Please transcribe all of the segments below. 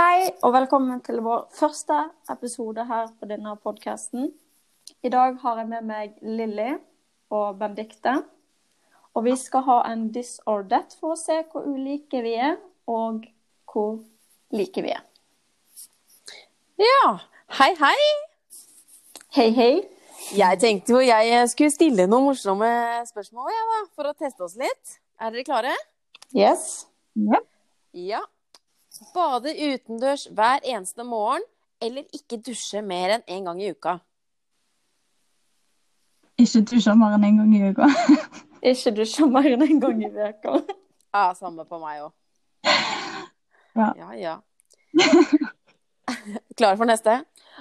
Hei, og velkommen til vår første episode her på denne podkasten. I dag har jeg med meg Lilly og Benedicte. Og vi skal ha en this or that for å se hvor ulike vi er, og hvor like vi er. Ja, hei hei. Hei, hei. Jeg tenkte jo jeg skulle stille noen morsomme spørsmål ja, da, for å teste oss litt. Er dere klare? Yes. Ja. Bade utendørs hver eneste morgen, eller ikke dusje mer enn én en gang i uka? Ikke dusje mer enn én en gang i uka. Ikke dusje mer enn en gang i uka. Ja, samme på meg òg. Ja. ja, ja. Klar for neste?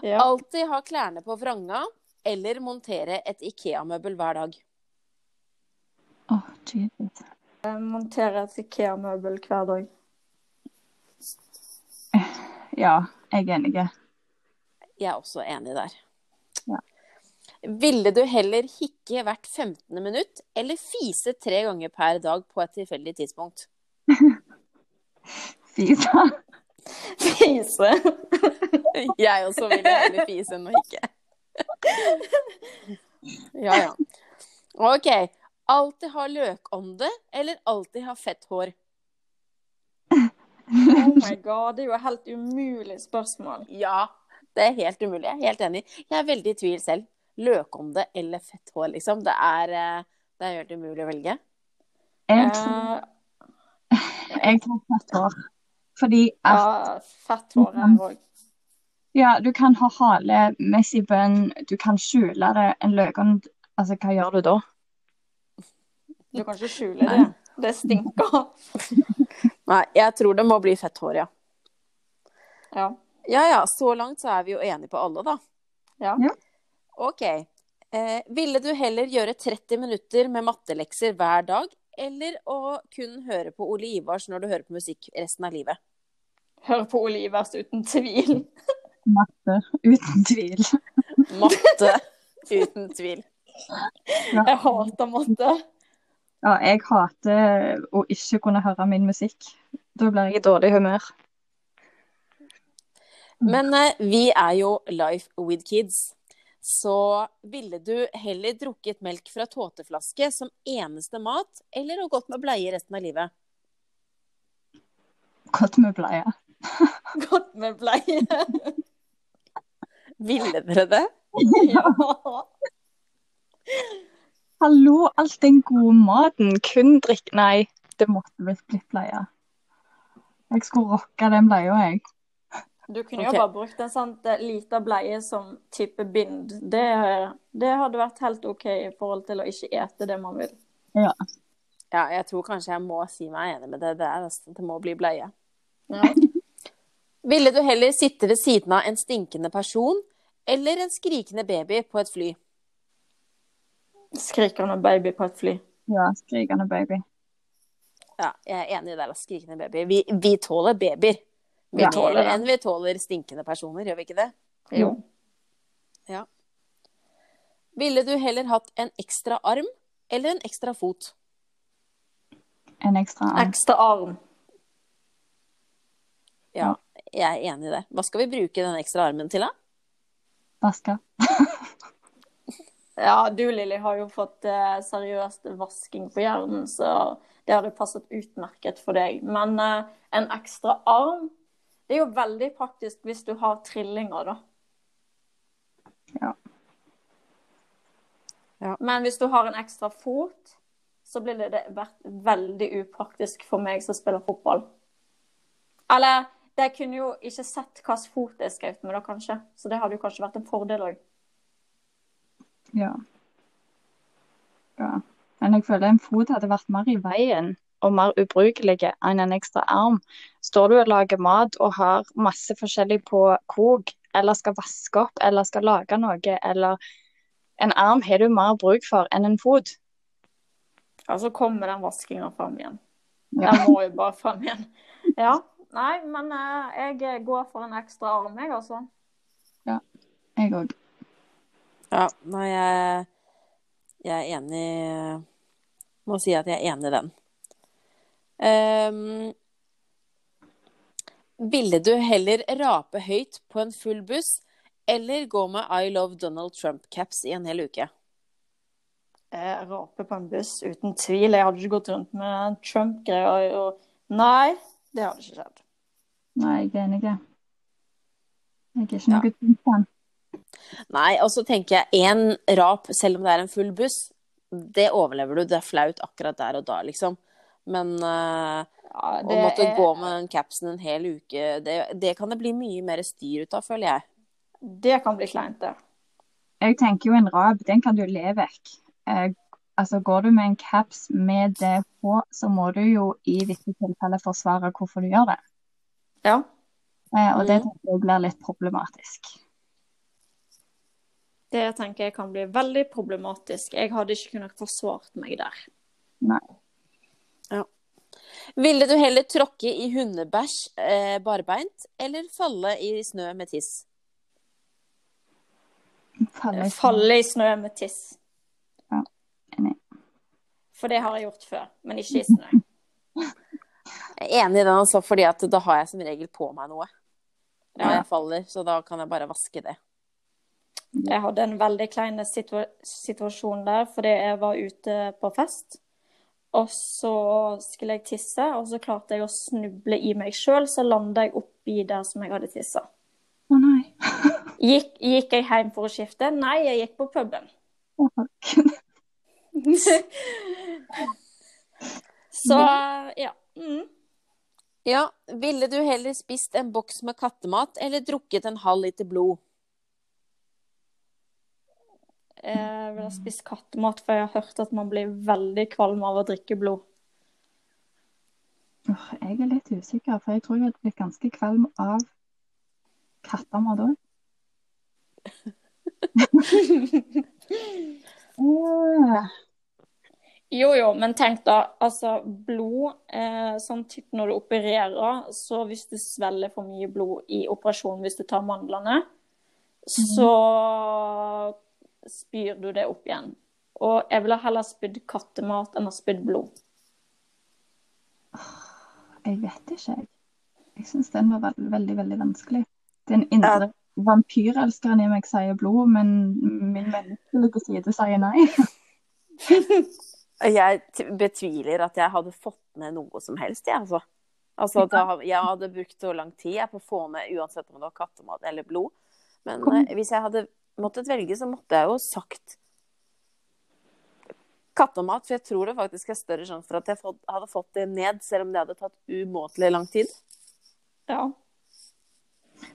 Ja. Alltid ha klærne på vranga, eller montere et Ikea-møbel hver dag? Å, Jesus. Montere et Ikea-møbel hver dag. Ja, jeg er enig. Jeg er også enig der. Ja. Ville du heller hikke hvert 15. minutt, eller fise tre ganger per dag på et tilfeldig tidspunkt? fise. Fise. Jeg også ville heller fise enn å hikke. Ja, ja. OK. Alltid ha løkånde, eller alltid ha fett hår? Oh my god, det er jo et helt umulig spørsmål. Ja, det er helt umulig. Jeg er helt enig. Jeg er veldig i tvil selv. Løkånde eller fett hår, liksom. Det er, eh, det er helt umulig å velge. Jeg tror Eh, jeg tror fett hår. Fordi at ja, fett hår er òg. ja, du kan ha hale messy bun, du kan skjule det. En løkånd Altså, hva gjør du da? Du kan ikke skjule det. Det stinker. Nei, jeg tror det må bli fett hår, ja. Ja. Ja ja, så langt så er vi jo enige på alle, da. ja. Ja. OK. Eh, ville du heller gjøre 30 minutter med mattelekser hver dag, eller å kun høre på Ole Ivars når du hører på musikk resten av livet? Høre på Olivers uten tvil. Matte. Uten tvil. Matte, uten tvil. Jeg hater matte. Ja, jeg hater å ikke kunne høre min musikk. Da blir jeg i dårlig humør. Men eh, vi er jo Life with Kids. Så ville du heller drukket melk fra tåteflaske som eneste mat, eller å gått med bleie resten av livet? Gått med bleie. gått med bleie. Ville dere det? Ja. Hallo, all den gode maten. Kun drikk Nei, det måtte visst blitt bleie. Jeg skulle rocka den bleia, jeg. Du kunne jo bare brukt en sånn eh, lita bleie som type bind. Det, det hadde vært helt OK i forhold til å ikke ete det man vil. Ja, jeg tror kanskje jeg må si meg enig med det. Det, er, nesten- det må bli bleie. Ja. Ville du heller sitte ved siden av en stinkende person eller en skrikende baby på et fly? Skrikende baby på et fly. Ja, skrikende baby. Ja, jeg er enig i det. Skrikende baby. Vi, vi tåler babyer. Vi Ja. tåler enn vi tåler stinkende personer, gjør vi ikke det? Jo. Ville du heller hatt en ekstra arm eller en ekstra fot? En ekstra arm. Ekstra arm. Ja, jeg er enig i det. Hva skal vi bruke den ekstra armen til, da? Vaske. Ja, du Lilly har jo fått eh, seriøst vasking på hjernen, så det har jo passet utmerket for deg. Men eh, en ekstra arm det er jo veldig praktisk hvis du har trillinger, da. Ja. Ja. Men hvis du har en ekstra fot, så blir det vært veldig upraktisk for meg som spiller fotball. Eller jeg kunne jo ikke sett hvilken fot jeg skrev med, da, kanskje. Så det hadde jo kanskje vært en fordel òg. Ja. ja. Men jeg føler en fot hadde vært mer i veien og mer ubrukelig enn en ekstra arm. Står du og lager mat og har masse forskjellig på krok, eller skal vaske opp, eller skal lage noe, eller en arm har du mer bruk for enn en fot. Ja, så kommer den vaskinga fram igjen. Ja. Den må jo bare fram igjen. Ja. Nei, men eh, jeg går for en ekstra arm, jeg, altså. Jeg òg. Ja, nei, jeg, jeg er enig Må si at jeg er enig i den. Um, Ville du heller rape høyt på en full buss, eller gå med I love Donald Trump-caps i en hel uke? Jeg raper på en buss, uten tvil. Jeg hadde ikke gått rundt med Trump-greier. Og... Nei, det hadde ikke skjedd. Nei, jeg er enig. Jeg er ikke Ja. noe Trump-fan. Nei, og så tenker jeg én rap, selv om det er en full buss, det overlever du. Det er flaut akkurat der og da, liksom. Men uh, Ja, å måtte er- gå med den capsen en hel uke, det, det kan det bli mye mer styr ut av, føler jeg. Det kan bli kleint, det. Jeg tenker jo en rap, den kan du le vekk. Uh, altså Går du med en caps med det på, så må du jo i visse tilfeller forsvare hvorfor du gjør det. Ja. Eh, og det Mhm. tenker jeg blir litt problematisk. Det tenker jeg kan bli veldig problematisk. Jeg hadde ikke kunnet forsvart meg der. Nei. Ville du heller tråkke i hundebæsj eh, barbeint, eller falle i snø med tiss? Faller i Falle i snø med tiss. Ja, enig. For det har jeg gjort før, men ikke i snø. Jeg enig i den, altså, fordi at da har jeg som regel på meg noe når Ja. jeg faller, så da kan jeg bare vaske det. Jeg hadde en veldig klein situa situasjon der fordi jeg var ute på fest. Og så skulle jeg tisse, og så klarte jeg å snuble i meg sjøl. Så landa jeg oppi der som jeg hadde tissa. Å nei. Gikk, gikk jeg hjem for å skifte? Nei, jeg gikk på puben. Fuck. så ja. Mm. Ja, ville du heller spist en boks med kattemat, eller drukket en halv liter blod? Jeg vil ha spist kattemat, for jeg har hørt at man blir veldig kvalm av å drikke blod. Jeg er litt usikker, for jeg tror jeg hadde blitt ganske kvalm av kattemat òg. Jo, jo, men tenk da, altså blod, eh, sånn typ når du opererer, så hvis du svelger for mye blod i operasjonen hvis du tar mandlene, så spyr du det opp igjen. Og jeg ville heller spydd kattemat enn å spydd blod. Jeg vet ikke, jeg. Jeg syns den var veld, veldig, veldig vanskelig. Den indre vampyrelskeren i meg sier blod, men min menneskelige side sier nei. Jeg betviler at jeg hadde fått ned noe som helst, jeg, altså. Altså, at jeg, jeg hadde brukt så lang tid jeg, på å få ned, uansett om det var kattemat eller blod. Men eh, hvis jeg hadde måttet velge, så måtte jeg jo sagt kattemat. For jeg tror det faktisk er større sjanse for at jeg hadde fått det ned, selv om det hadde tatt umåtelig lang tid. Ja,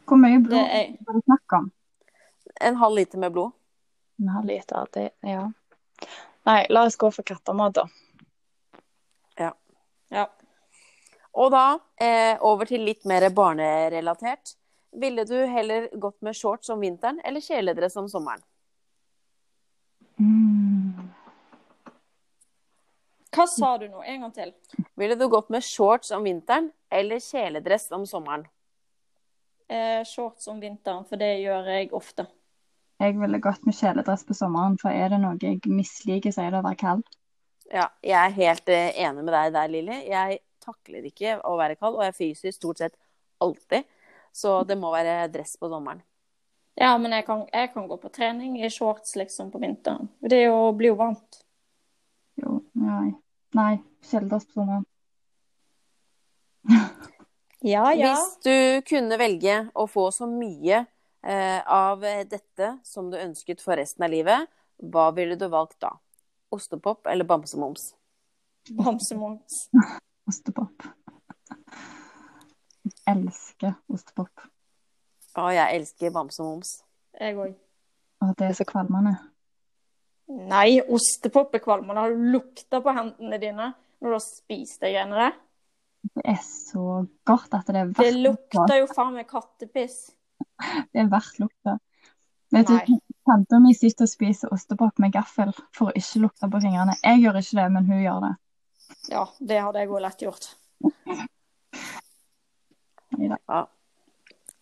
Hvor mye blod er var det snakk om? En halv liter med blod. En halv liter, det Ja. Nei, la oss gå for kattemat, da. Ja. Og da eh, over til litt mer barnerelatert. Ville du heller gått med shorts om vinteren eller kjeledress om sommeren? Mm. Hva sa du nå? En gang til. Ville du gått med shorts om vinteren eller kjeledress om sommeren? Eh, shorts om vinteren, for det gjør jeg ofte. Jeg ville gått med kjeledress på sommeren, for er det noe jeg misliker, så er det å være kald. Ja, jeg er helt eh, enig med deg der, Lilly. Jeg takler ikke å være kald, og jeg fryser stort sett alltid. Så det må være dress på sommeren. Ja, men jeg kan, jeg kan gå på trening i shorts liksom på vinteren. Det er jo, blir jo varmt. Jo, nei. Nei, sjeldnest på sommeren. Ja, ja. Hvis du kunne velge å få så mye eh, av dette som du ønsket for resten av livet, hva ville du valgt da? Ostepop eller bamsemums? Bamsemums. Ostepop. Elsker ostepop. Å, jeg elsker bamse og moms. Jeg òg. Og det er så kvalmende. Nei, ostepop er kvalmende. Har du lukta på hendene dine når du har spist de greiene der? Det er så godt at det er verdt lukta. Det lukter jo faen meg kattepiss. Det er verdt lukta. Vet du, tanta mi sitter og spiser ostepop med gaffel for å ikke lukte på fingrene. Jeg gjør ikke det, men hun gjør det. Ja, det hadde jeg òg lett gjort. Ja.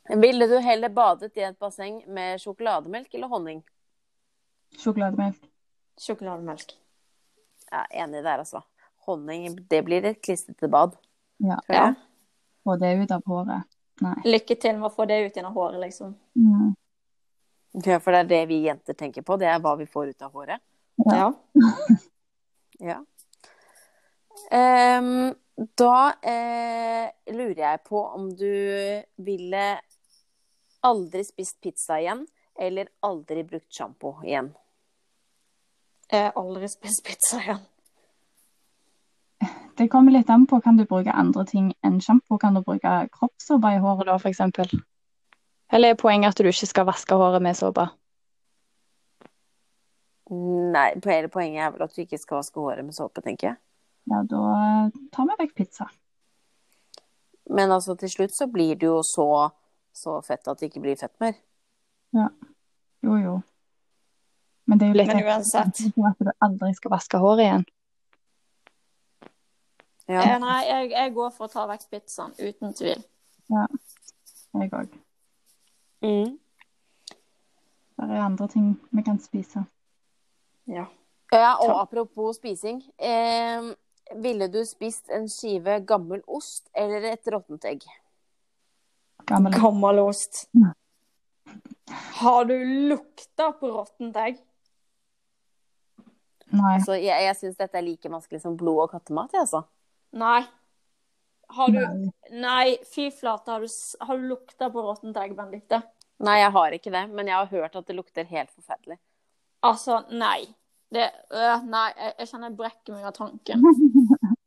Ville du heller badet i et basseng med sjokolademelk eller honning? Sjokolademelk. Sjokolademelk. Jeg er enig der, altså. Honning, det blir et klistrete bad. Ja. ja. Få det ut av håret. Nei. Lykke til med å få det ut gjennom håret, liksom. Mm. Ja, for det er det vi jenter tenker på. Det er hva vi får ut av håret. Ja. Ja. Ehm, da eh, lurer jeg på om du ville aldri spist pizza igjen, eller aldri brukt sjampo igjen. Jeg har aldri spist pizza igjen. Det kommer litt an på. Kan du bruke andre ting enn sjampo? Kan du bruke kroppssåpe i håret da, f.eks.? Eller er poenget at du ikke skal vaske håret med såpe? Nei, hele poenget er vel at du ikke skal vaske håret med såpe, tenker jeg. Ja, da tar vi vekk pizza. Men altså, til slutt så blir det jo så, så fett at det ikke blir fett mer. Ja. Jo, jo. Men det er jo litt Men uansett. at du aldri skal vaske håret igjen. Ja. Eh, Nei, jeg, jeg går for å ta vekk pizzaen, uten tvil. Ja. Jeg òg. Mm. Det er andre ting vi kan spise. Ja. Ja, og apropos spising. Eh, ville du spist en skive gammel ost eller et råttent egg? Gammel. gammel. ost. Har du lukta på råttent egg? Nei. Altså, jeg, jeg syns dette er like vanskelig som blod og kattemat, jeg, altså. Nei. Har du Nei. Nei, fy flate. Har du, har du lukta på råttent egg, Benedicte? Nei, jeg har ikke det, men jeg har hørt at det lukter helt forferdelig. Altså, nei. Det øh, Nei, jeg, jeg kjenner jeg brekker meg av tanken.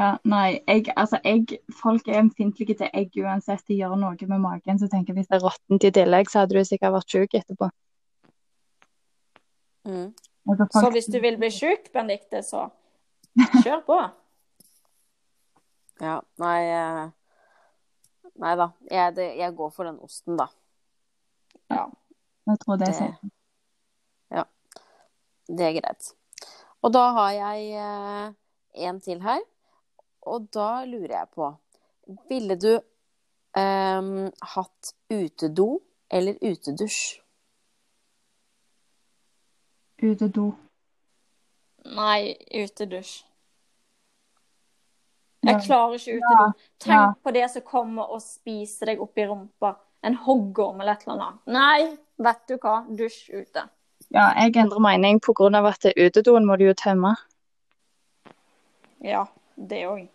Ja, nei, egg altså, egg folk er ømfintlige til egg uansett de gjør noe med magen. Så tenker jeg hvis det er råttent i tillegg, så hadde du sikkert vært syk etterpå. Mm. Altså, Så hvis du vil bli sjuk, Benedicte, så kjør på. Ja, nei eh, Nei da. Jeg, det, jeg går for den osten, da. Ja. Jeg tror det er safe. Det er greit. Og da har jeg eh, en til her. Og da lurer jeg på Ville du ehm, hatt utedo eller utedusj? Utedo. Nei, utedusj. Jeg klarer ikke utedo. Tenk ja. på det som kommer og spiser deg opp i rumpa. En hoggorm eller et eller annet. Nei, vet du hva. Dusj ute. Ja, jeg endrer mening pga. at det utedoen må du jo tømme. Ja, det òg.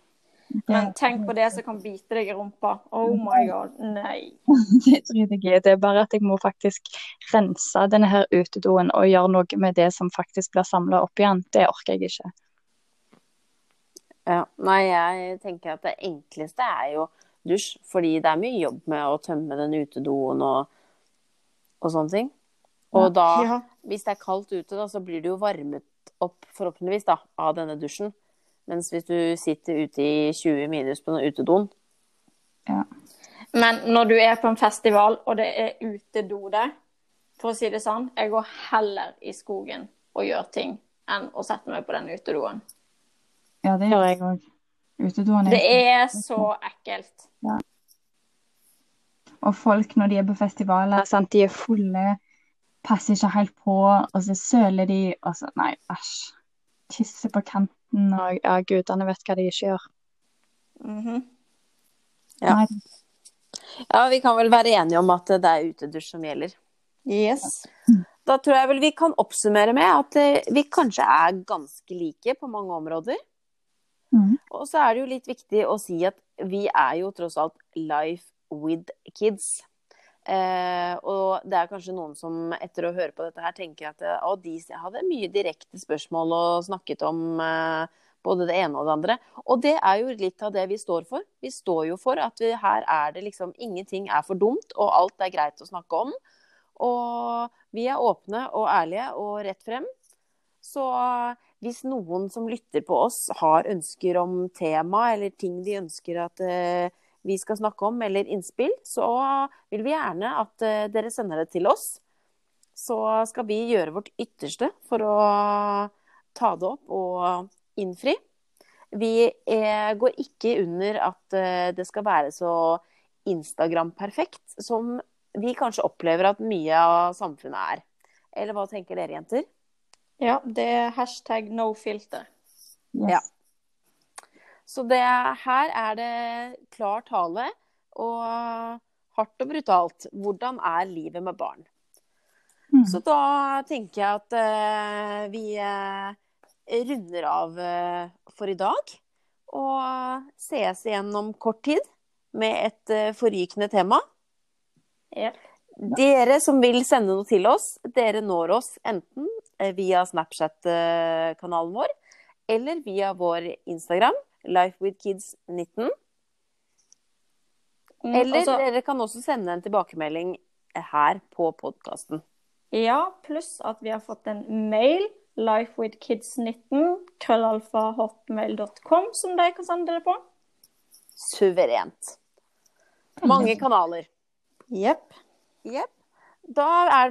Men tenk på det som kan bite deg i rumpa. Oh my god. Nei. det driter jeg i. Det er bare at jeg må faktisk rense denne her utedoen og gjøre noe med det som faktisk blir samla opp igjen. Det orker jeg ikke. Ja, nei, jeg tenker at det enkleste er jo dusj, fordi det er mye jobb med å tømme den utedoen og, og sånne ting. Og da, Ja. hvis det er kaldt ute, da, så blir det jo varmet opp forhåpentligvis da, av denne dusjen. Mens hvis du sitter ute i 20 minus på den utedoen, Men når du er på en festival, og det er utedo der, for å si det sånn, jeg går heller i skogen og gjør ting enn å sette meg på den utedoen. Ja, det gjør jeg òg. Utedoen Det er er så ekkelt. Ja. Og folk når de er på festivaler, sant, de er fulle, passer ikke helt på, og så søler de, og så Nei, æsj. Tisser på kanten, og ja, gudene vet hva de ikke gjør. Mhm. Ja. Nei, Ja, vi kan vel være enige om at det er utedusj som gjelder. Yes. Da tror jeg vel vi kan oppsummere med at eh, vi kanskje er ganske like på mange områder. Mm. Og så er det jo litt viktig å si at vi er jo tross alt life with kids. Eh, og det er kanskje noen som etter å høre på dette her tenker at eh, å, de hadde mye direkte spørsmål og snakket om eh, både det ene og det andre. Og det er jo litt av det vi står for. Vi står jo for at vi, her er det liksom ingenting er for dumt, og alt er greit å snakke om. Og vi er åpne og ærlige og rett frem. Så hvis noen som lytter på oss har ønsker om tema eller ting de ønsker at eh, vi skal snakke om, eller innspill, så vil vi gjerne at eh, dere sender det til oss. Så skal vi gjøre vårt ytterste for å ta det opp og innfri. Vi eh, går ikke under at eh, det skal være så Instagram-perfekt som vi kanskje opplever at mye av samfunnet er. Eller hva tenker dere, jenter? Ja, det er hashtag no filter. yes. Ja. Så det, her er det klar tale og hardt og brutalt. Hvordan er livet med barn? Mm. Så da tenker jeg at uh, vi uh, runder av uh, for i dag. Og sees igjen om kort tid med et forrykende tema. Yep. Dere som vil sende noe til oss, dere når oss enten via Snapchat-kanalen vår eller via vår Instagram, lifewithkids19. Mm, Eller og så- dere kan også sende en tilbakemelding her på podkasten. Ja, pluss at vi har fått en mail. Lifewithkids19, krøllalfa.hotmail.com, som de kan sende det på. Suverent. Mange kanaler. Jepp. Jepp. Da er